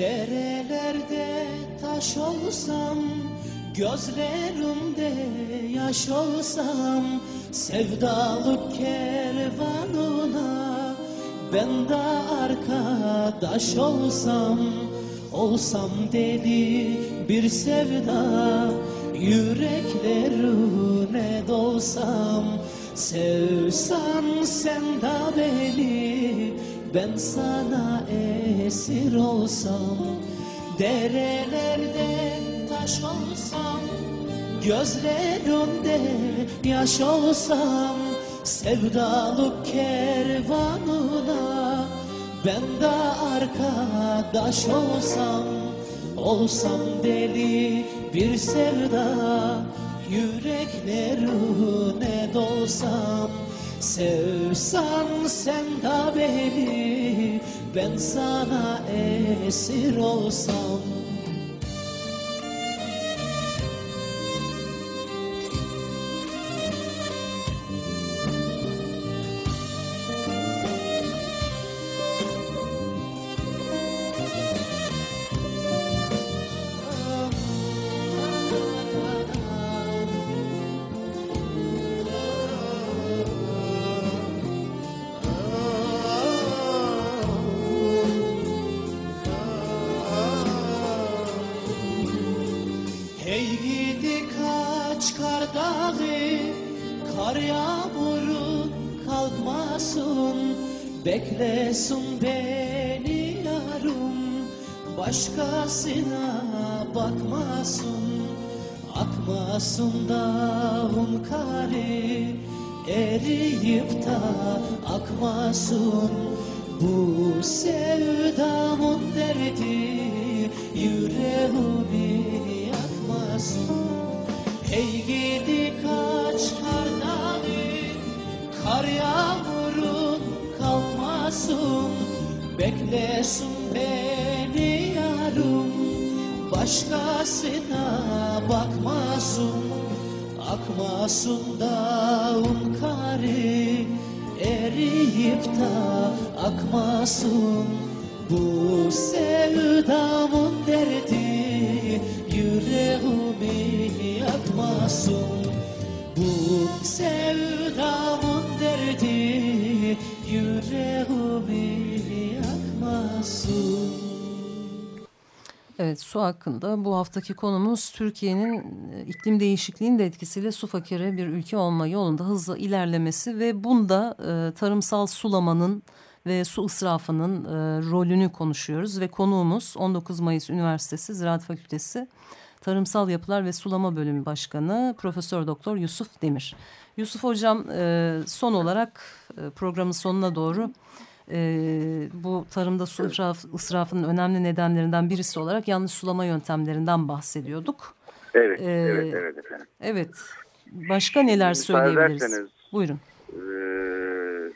Derelerde taş olsam Gözlerimde yaş olsam Sevdalık kervanına Ben de arkadaş olsam Olsam deli bir sevda Yüreklerine dolsam Sevsen sen de beni Ben sana esir olsam Derelerde taş olsam Gözlerimde yaş olsam Sevdalık kervanına Ben de arkadaş olsam Olsam deli bir sevda Yüreklerine dolsam Sevsen sen de beni Ben sana esir olsam bakmasın Akmasın dağın kari Eriyip da akmasın Bu sevdamın derdi. Yüreğimi yakmasın Hey gidi kaç kar dağı Kar yağmurun kalmasın Beklesin Başkasına bakmasın Akmasın dağın kari Eriyip da akmasın Bu sevdamın derdi Yüreğimi yakmasın Bu sevdamın derdi yüreğimi yakmasın Evet su hakkında bu haftaki konumuz Türkiye'nin e, iklim değişikliğinin de etkisiyle su fakiri bir ülke olma yolunda hızla ilerlemesi ve bunda e, tarımsal sulamanın ve su ısrafının e, rolünü konuşuyoruz ve konuğumuz 19 Mayıs Üniversitesi Ziraat Fakültesi Tarımsal Yapılar ve Sulama Bölümü Başkanı Profesör Doktor Yusuf Demir. Yusuf Hocam e, son olarak e, programın sonuna doğru e, bu tarımda su israf, ısrafının önemli nedenlerinden birisi olarak yanlış sulama yöntemlerinden bahsediyorduk. Evet, Ee, evet, evet efendim. Evet. Başka neler söyleyebiliriz? Buyurun. Ee,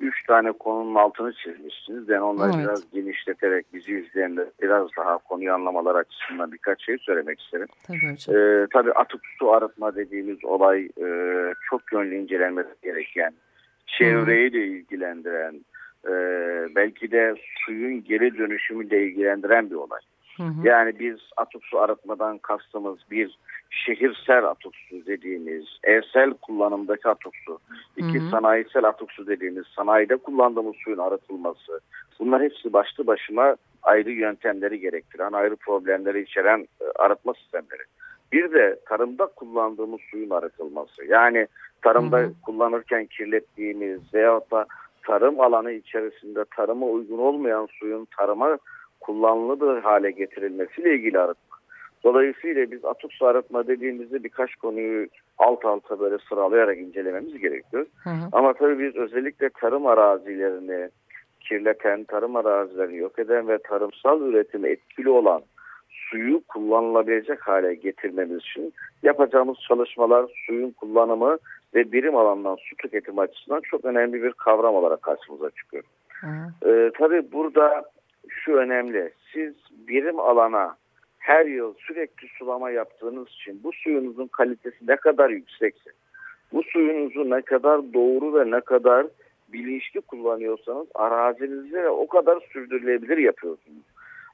üç tane konunun altını çizmişsiniz. Ben onları Evet. biraz genişleterek bizi izleyenler biraz daha konuyu anlamalar açısından birkaç şey söylemek isterim. Tabii hocam. Ee, tabii atık su arıtma dediğimiz olay e, çok yönlü incelenmesi gereken, çevreyi de ilgilendiren, e, belki de suyun geri dönüşümüyle ilgilendiren bir olay. Yani biz atık su arıtmadan kastımız bir şehirsel atık su dediğimiz, evsel kullanımdaki atık su, iki Hı hı. sanayisel atık su dediğimiz sanayide kullandığımız suyun arıtılması. Bunlar hepsi başlı başıma ayrı yöntemleri gerektiren, ayrı problemleri içeren e, arıtma sistemleri. Bir de tarımda kullandığımız suyun arıtılması. Yani tarımda kullanırken kirlettiğimiz veyahut da tarım alanı içerisinde tarıma uygun olmayan suyun tarıma kullanılır hale getirilmesiyle ilgili arıtma. Dolayısıyla biz atık su arıtma dediğimizde birkaç konuyu alt alta böyle sıralayarak incelememiz gerekiyor. Ama tabii biz özellikle tarım arazilerini kirleten, tarım arazilerini yok eden ve tarımsal üretime etkili olan suyu kullanılabilecek hale getirmemiz için yapacağımız çalışmalar suyun kullanımı ve birim alandan su tüketimi açısından çok önemli bir kavram olarak karşımıza çıkıyor. Ee, tabii burada şu önemli. Siz birim alana her yıl sürekli sulama yaptığınız için bu suyunuzun kalitesi ne kadar yüksekse, bu suyunuzu ne kadar doğru ve ne kadar bilinçli kullanıyorsanız arazinizde o kadar sürdürülebilir yapıyorsunuz.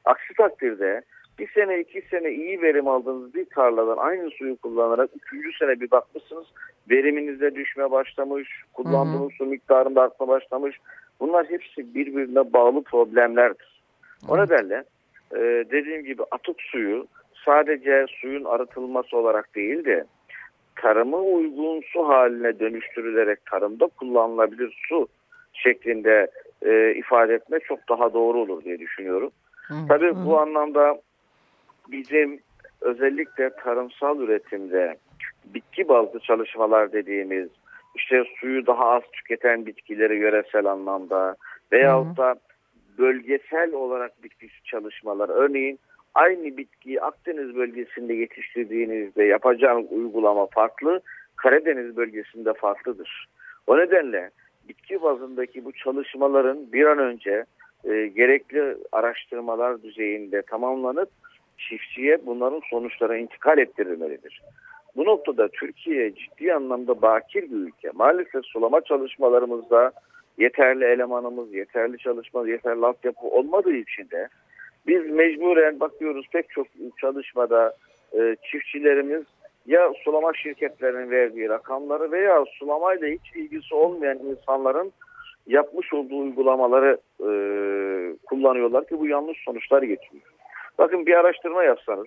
Aksi takdirde bir sene iki sene iyi verim aldığınız bir tarladan aynı suyu kullanarak üçüncü sene bir bakmışsınız veriminizde düşme başlamış, kullandığınız su miktarında artma başlamış. Bunlar hepsi birbirine bağlı problemlerdir. O nedenle e, dediğim gibi atık suyu sadece suyun arıtılması olarak değil de tarıma uygun su haline dönüştürülerek tarımda kullanılabilir su şeklinde e, ifade etme çok daha doğru olur diye düşünüyorum. Tabii bu anlamda bizim özellikle tarımsal üretimde bitki bazlı çalışmalar dediğimiz işte suyu daha az tüketen bitkileri yöresel anlamda veyahut da bölgesel olarak bitki çalışmalar örneğin aynı bitkiyi Akdeniz bölgesinde yetiştirdiğinizde yapacağınız uygulama farklı, Karadeniz bölgesinde farklıdır. O nedenle bitki bazındaki bu çalışmaların bir an önce e, gerekli araştırmalar düzeyinde tamamlanıp çiftçiye bunların sonuçları intikal ettirilmelidir. Bu noktada Türkiye ciddi anlamda bakir bir ülke. Maalesef sulama çalışmalarımızda yeterli elemanımız, yeterli çalışma, yeterli altyapı olmadığı için de biz mecburen bakıyoruz pek çok çalışmada e, çiftçilerimiz ya sulama şirketlerinin verdiği rakamları veya sulamayla hiç ilgisi olmayan insanların yapmış olduğu uygulamaları e, kullanıyorlar ki bu yanlış sonuçlar getiriyor. Bakın bir araştırma yapsanız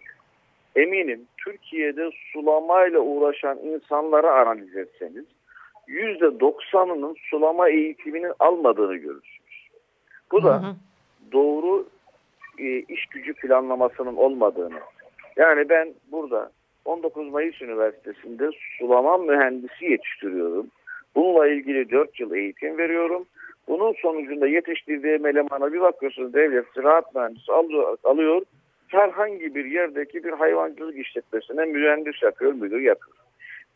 eminim Türkiye'de sulamayla uğraşan insanları analiz etseniz %90'ının sulama eğitimini almadığını görürsünüz. Bu da doğru e, iş gücü planlamasının olmadığını. Yani ben burada 19 Mayıs Üniversitesi'nde sulama mühendisi yetiştiriyorum. Bununla ilgili 4 yıl eğitim veriyorum. Bunun sonucunda yetiştirdiğim elemana bir bakıyorsunuz devlet ziraat mühendisi alıyor, alıyor. Herhangi bir yerdeki bir hayvancılık işletmesine mühendis yapıyor, müdür yapıyor.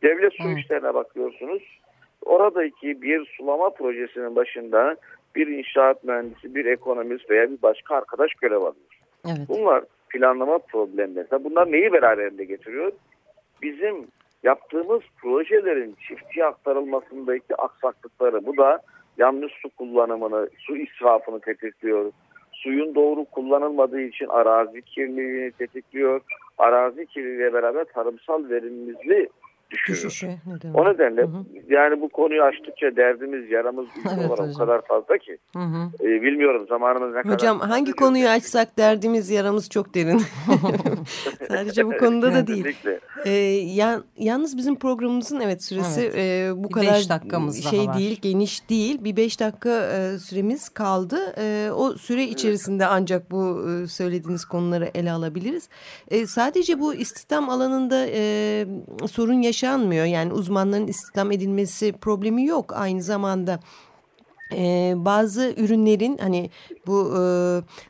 Devlet su işlerine bakıyorsunuz. Oradaki bir sulama projesinin başında bir inşaat mühendisi, bir ekonomist veya bir başka arkadaş görev alıyor. Bunlar planlama problemleri. Bunlar neyi beraberinde getiriyor? Bizim yaptığımız projelerin çiftçiye aktarılmasındaki aksaklıkları. Bu da yanlış su kullanımını, su israfını tetikliyor. Suyun doğru kullanılmadığı için arazi kirliliğini tetikliyor. Arazi kirliliğiyle beraber tarımsal verimimizli düşürür. Düşüşe neden O nedenle yani bu konuyu açtıkça derdimiz, yaramız Evet olarak o hocam. kadar fazla ki. Hı hı. Ee, bilmiyorum zamanımız ne kadar. Hocam hangi konuyu açsak derdimiz yaramız çok derin. Sadece bu konuda da değil. Ee, yan- yalnız bizim programımızın evet süresi Evet. e, bu Bir kadar beş dakikamız daha şey var. değil, geniş değil. Bir beş dakika e, süremiz kaldı. E, o süre içerisinde ancak bu e, söylediğiniz konuları ele alabiliriz. E, sadece bu istihdam alanında e, sorun yaşanmıyor. Yani uzmanların istihdam edilmesi problemi yok. Aynı zamanda ee, bazı ürünlerin hani bu e,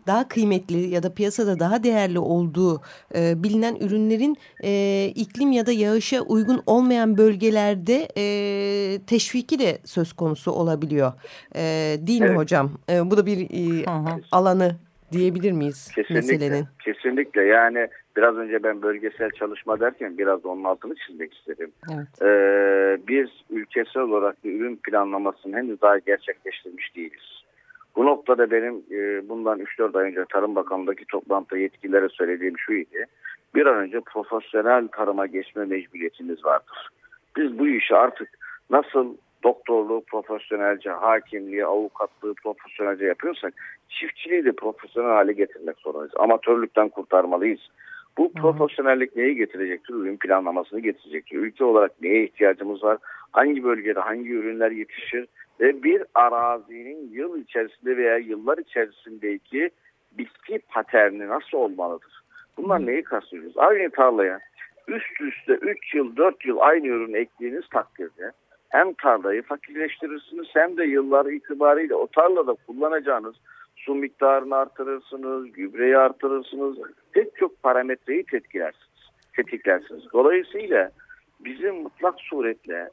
daha kıymetli ya da piyasada daha değerli olduğu e, bilinen ürünlerin e, iklim ya da yağışa uygun olmayan bölgelerde e, teşviki de söz konusu olabiliyor. E, değil mi Evet. hocam? E, bu da bir e, alanı diyebilir miyiz Kesinlikle. meselenin? Kesinlikle. Yani biraz önce ben bölgesel çalışma derken biraz da onun altını çizmek istedim. Evet. Ee, biz ülkesel olarak bir ürün planlamasını henüz daha gerçekleştirmiş değiliz. Bu noktada benim e, bundan 3-4 ay önce Tarım Bakanlığı'ndaki toplantıda yetkililere söylediğim şu idi. Bir an önce profesyonel tarıma geçme mecburiyetimiz vardır. Biz bu işi artık nasıl doktorluğu profesyonelce, hakimliği, avukatlığı profesyonelce yapıyorsak çiftçiliği de profesyonel hale getirmek zorundayız. Amatörlükten kurtarmalıyız. Bu profesyonellik neyi getirecektir? Ürün planlamasını getirecektir. Ülke olarak neye ihtiyacımız var? Hangi bölgede hangi ürünler yetişir? Ve bir arazinin yıl içerisinde veya yıllar içerisindeki bitki paterni nasıl olmalıdır? Bunlar neyi kastediyoruz? Aynı tarlaya üst üste 3 yıl 4 yıl aynı ürün ektiğiniz takdirde hem tarlayı fakirleştirirsiniz hem de yıllar itibariyle o tarlada kullanacağınız su miktarını artırırsınız, gübreyi artırırsınız. Pek çok parametreyi tetkiklersiniz. tetiklersiniz. Dolayısıyla bizim mutlak suretle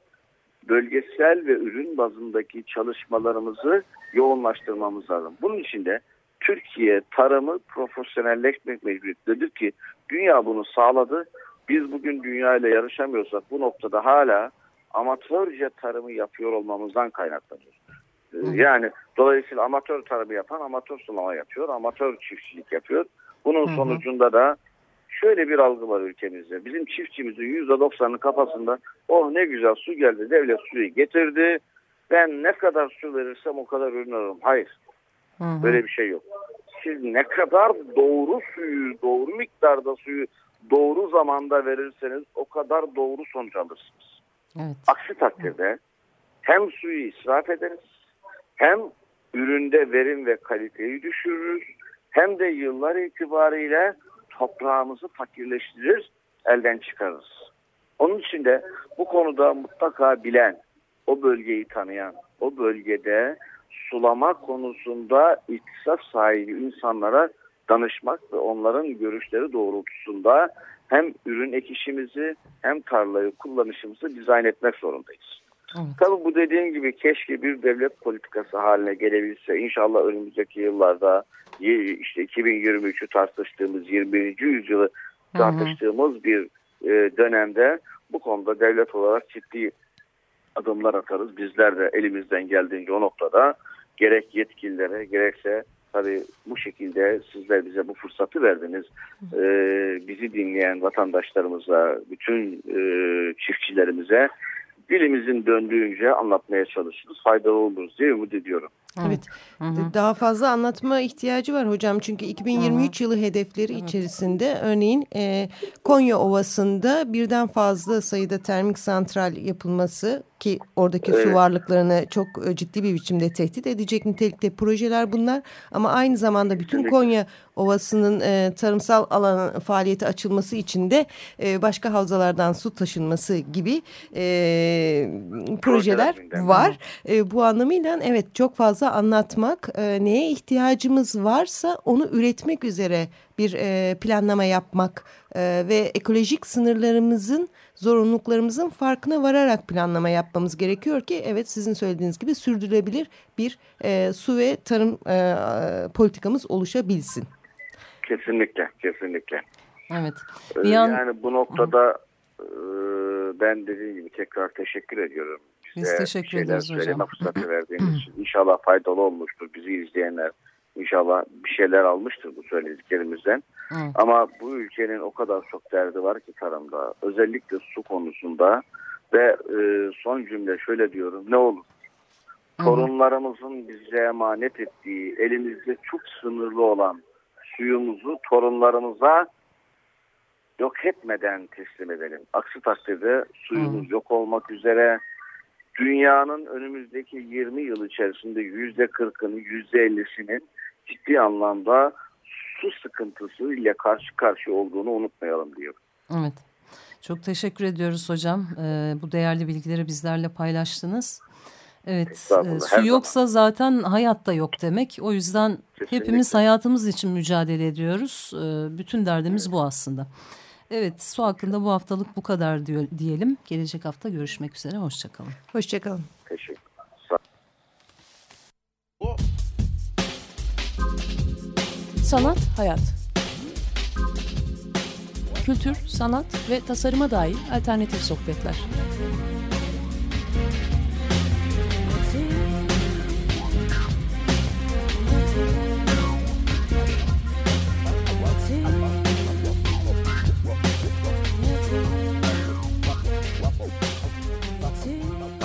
bölgesel ve ürün bazındaki çalışmalarımızı yoğunlaştırmamız lazım. Bunun için de Türkiye tarımı profesyonelleşmek mecburiyetindedir ki dünya bunu sağladı. Biz bugün dünya ile yarışamıyorsak bu noktada hala amatörce tarımı yapıyor olmamızdan kaynaklanıyor. Ee, Yani dolayısıyla amatör tarımı yapan amatör sulama yapıyor, amatör çiftçilik yapıyor. Bunun Hı hı. sonucunda da şöyle bir algı var ülkemizde. Bizim çiftçimizin %90'ının kafasında oh ne güzel su geldi, devlet suyu getirdi. Ben ne kadar su verirsem o kadar ürün alırım. Hayır. Böyle bir şey yok. Siz ne kadar doğru suyu, doğru miktarda suyu doğru zamanda verirseniz o kadar doğru sonuç alırsınız. Evet. Aksi takdirde hem suyu israf ederiz, hem üründe verim ve kaliteyi düşürürüz, hem de yıllar itibariyle toprağımızı fakirleştirir, elden çıkarırız. Onun için de bu konuda mutlaka bilen, o bölgeyi tanıyan, o bölgede sulama konusunda iktisat sahibi insanlara danışmak ve onların görüşleri doğrultusunda hem ürün ekişimizi hem tarlayı kullanışımızı dizayn etmek zorundayız. Tabii bu dediğim gibi keşke bir devlet politikası haline gelebilse. İnşallah önümüzdeki yıllarda işte 2023'ü tartıştığımız 21. yüzyılı tartıştığımız bir e, dönemde bu konuda devlet olarak ciddi adımlar atarız. Bizler de elimizden geldiğince o noktada gerek yetkililere gerekse tabii bu şekilde sizler bize bu fırsatı verdiniz. Ee, bizi dinleyen vatandaşlarımıza, bütün e, çiftçilerimize dilimizin döndüğünce anlatmaya çalışırız. Faydalı oluruz diye ümit ediyorum. Evet. Daha fazla anlatma ihtiyacı var hocam. Çünkü 2023 yılı hedefleri içerisinde örneğin e, Konya Ovası'nda birden fazla sayıda termik santral yapılması ki oradaki su Evet. varlıklarını çok e, ciddi bir biçimde tehdit edecek nitelikte projeler bunlar. Ama aynı zamanda bütün Konya Ovası'nın e, tarımsal alan faaliyeti açılması için de e, başka havzalardan su taşınması gibi e, projeler var. E, bu anlamıyla evet çok fazla anlatmak, e, neye ihtiyacımız varsa onu üretmek üzere bir e, planlama yapmak e, ve ekolojik sınırlarımızın, zorunluluklarımızın farkına vararak planlama yapmamız gerekiyor ki evet sizin söylediğiniz gibi sürdürülebilir bir e, su ve tarım e, politikamız oluşabilsin. Kesinlikle, kesinlikle. Evet. Ee, Bir an- Yani bu noktada e, ben dediğim gibi tekrar teşekkür ediyorum. Biz Bize teşekkür şeyler ederiz hocam. söyleme fırsatı verdiğiniz için. İnşallah faydalı olmuştur bizi izleyenler. İnşallah bir şeyler almıştır bu söylediklerimizden. Hı. Ama bu ülkenin o kadar çok derdi var ki tarımda. Özellikle su konusunda ve e, son cümle şöyle diyorum. Ne olur torunlarımızın bize emanet ettiği elimizde çok sınırlı olan suyumuzu torunlarımıza yok etmeden teslim edelim. Aksi takdirde suyumuz yok olmak üzere dünyanın önümüzdeki 20 yıl içerisinde %40'ını %50'sinin ciddi anlamda su sıkıntısı ile karşı karşıya olduğunu unutmayalım diyor. Evet. Çok teşekkür ediyoruz hocam. Ee, bu değerli bilgileri bizlerle paylaştınız. Evet, e, su yoksa zaman. zaten hayatta yok demek. O yüzden Kesinlikle. hepimiz hayatımız için mücadele ediyoruz. E, bütün derdimiz evet. bu aslında. Evet, su hakkında bu haftalık bu kadar diyor, diyelim. Gelecek hafta görüşmek üzere. Hoşçakalın. Hoşçakalın. Teşekkür Sanat, hayat. Kültür, sanat ve tasarıma dair alternatif sohbetler.